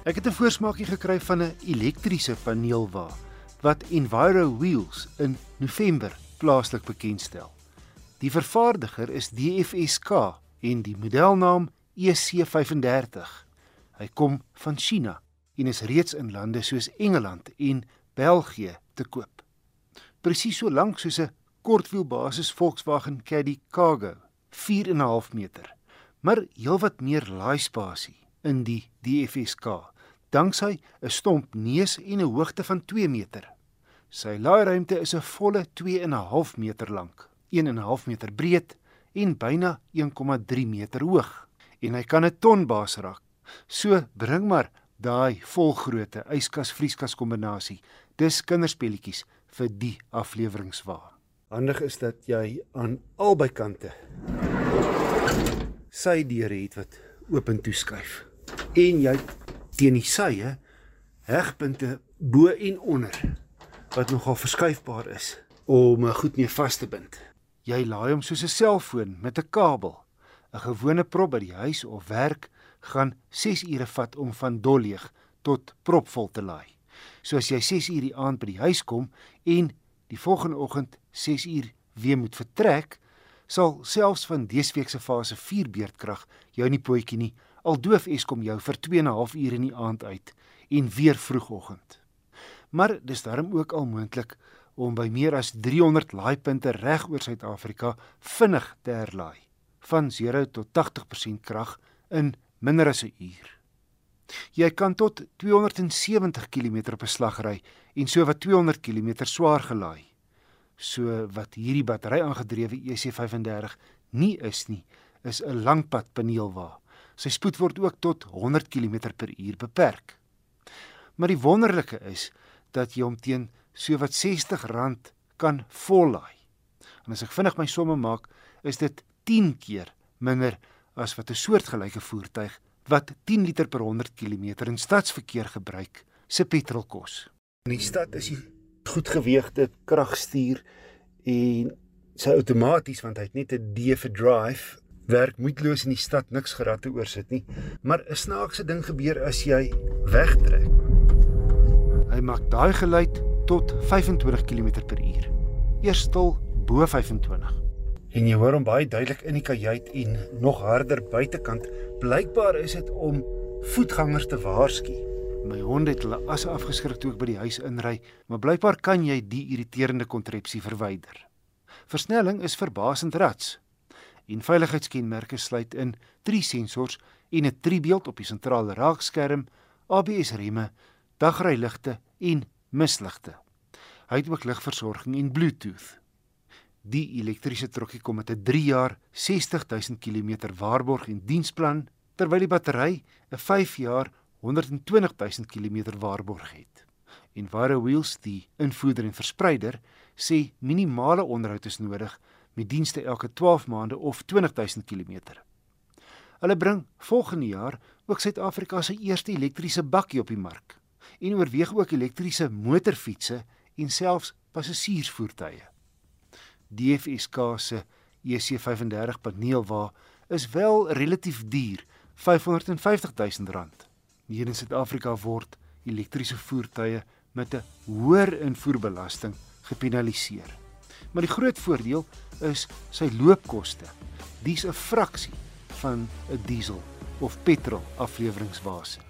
Ek het 'n voorsmaakie gekry van 'n elektriese paneelwa wat Enviro Wheels in November plaaslik bekendstel. Die vervaardiger is DFSK en die modelnaam EC35. Hy kom van China en is reeds in lande soos Engeland en België te koop. Presies so lank soos 'n kortwielbasis Volkswagen Caddy Cargo, 4.5 meter, maar heelwat meer laaispasie in die DFSK, danksy 'n stomp neus en 'n hoogte van 2 meter. Sy laairuimte is 'n volle 2.5 meter lank, 1.5 meter breed en byna 1.3 meter hoog en hy kan 'n ton baas raak. So bring maar daai volgrootte yskas vrieskas kombinasie. Dis kinderspelletjies vir die afleweringswa. Handig is dat jy aan albei kante sy deure het wat oop en toeskuif en jy teen die sye hegpunte bo en onder wat nogal verskuifbaar is om goed mee vas te bind. Jy laai hom soos 'n selfoon met 'n kabel. 'n Gewone prop by die huis of werk gaan 6 ure vat om van dolleeg tot propvol te laai. So as jy 6 uur die aand by die huis kom en die volgende oggend 6 uur weer moet vertrek, sal selfs van dese week se fase 4 beurtkrag jou nie pootjie nie al doof Eskom jou vir 2 en 'n half ure in die aand uit en weer vroegoggend. Maar dis darm ook al moontlik om by meer as 300 laaipunte reg oor Suid-Afrika vinnig te herlaai van 0 tot 80% krag in minder as 'n uur. Jy kan tot 270 km op 'n slag ry en so wat 200 km swaar gelaai. So wat hierdie battery aangedrewe EC35 nie is nie, is 'n langpad paneelwa Sy spoed word ook tot 100 km/h beperk. Maar die wonderlike is dat jy hom teen sowat R60 kan vollaai. En as ek vinnig my somme maak, is dit 10 keer minder as wat 'n soortgelyke voertuig wat 10 liter per 100 km in stadsverkeer gebruik, se petrol kos. In die stad is hy goed geweegde kragstuur en sy outomaties want hy het net 'n D vir drive werk moeiteloos in die stad niks geratte oorsit nie. Maar 'n snaakse ding gebeur as jy wegtrek. Hy maak daai geluid tot 25 km/h. Eers stil bo 25. En jy hoor hom baie duidelik in die kajuit en nog harder buitekant. Blykbaar is dit om voetgangers te waarsku. My hond het hulle as afgeskrik toe ek by die huis inry, maar blykbaar kan jy die irriterende kontrepsie verwyder. Versnelling is verbasend rats en veiligheidskenmerke sluit in drie sensors en 'n driebeeld op die sentrale raakskerm, ABS remme, dagryligte en misligte. Hy het ook ligversorging en Bluetooth. Die elektriese trokkie kom met 'n 3 jaar 60000 km waarborg en diensplan, terwyl die battery 'n 5 jaar 120000 km waarborg het. En Varo Wheels, die invoerder en verspreider, sê minimale onderhoud is nodig met dienste elke 12 maande of 20000 km. Hulle bring volgende jaar ook Suid-Afrika se eerste elektriese bakkie op die mark en oorweeg ook elektriese motorfietsse en selfs passasiersvoertuie. DFSK se EC35 paneelwa is wel relatief duur, R550 000. Hier in Suid-Afrika word elektriese voertuie met 'n hoër invoerbelasting gepenaliseer. Maar die groot voordeel is sy loopkoste. Dis 'n fraksie van 'n diesel of petrol afleweringswasie.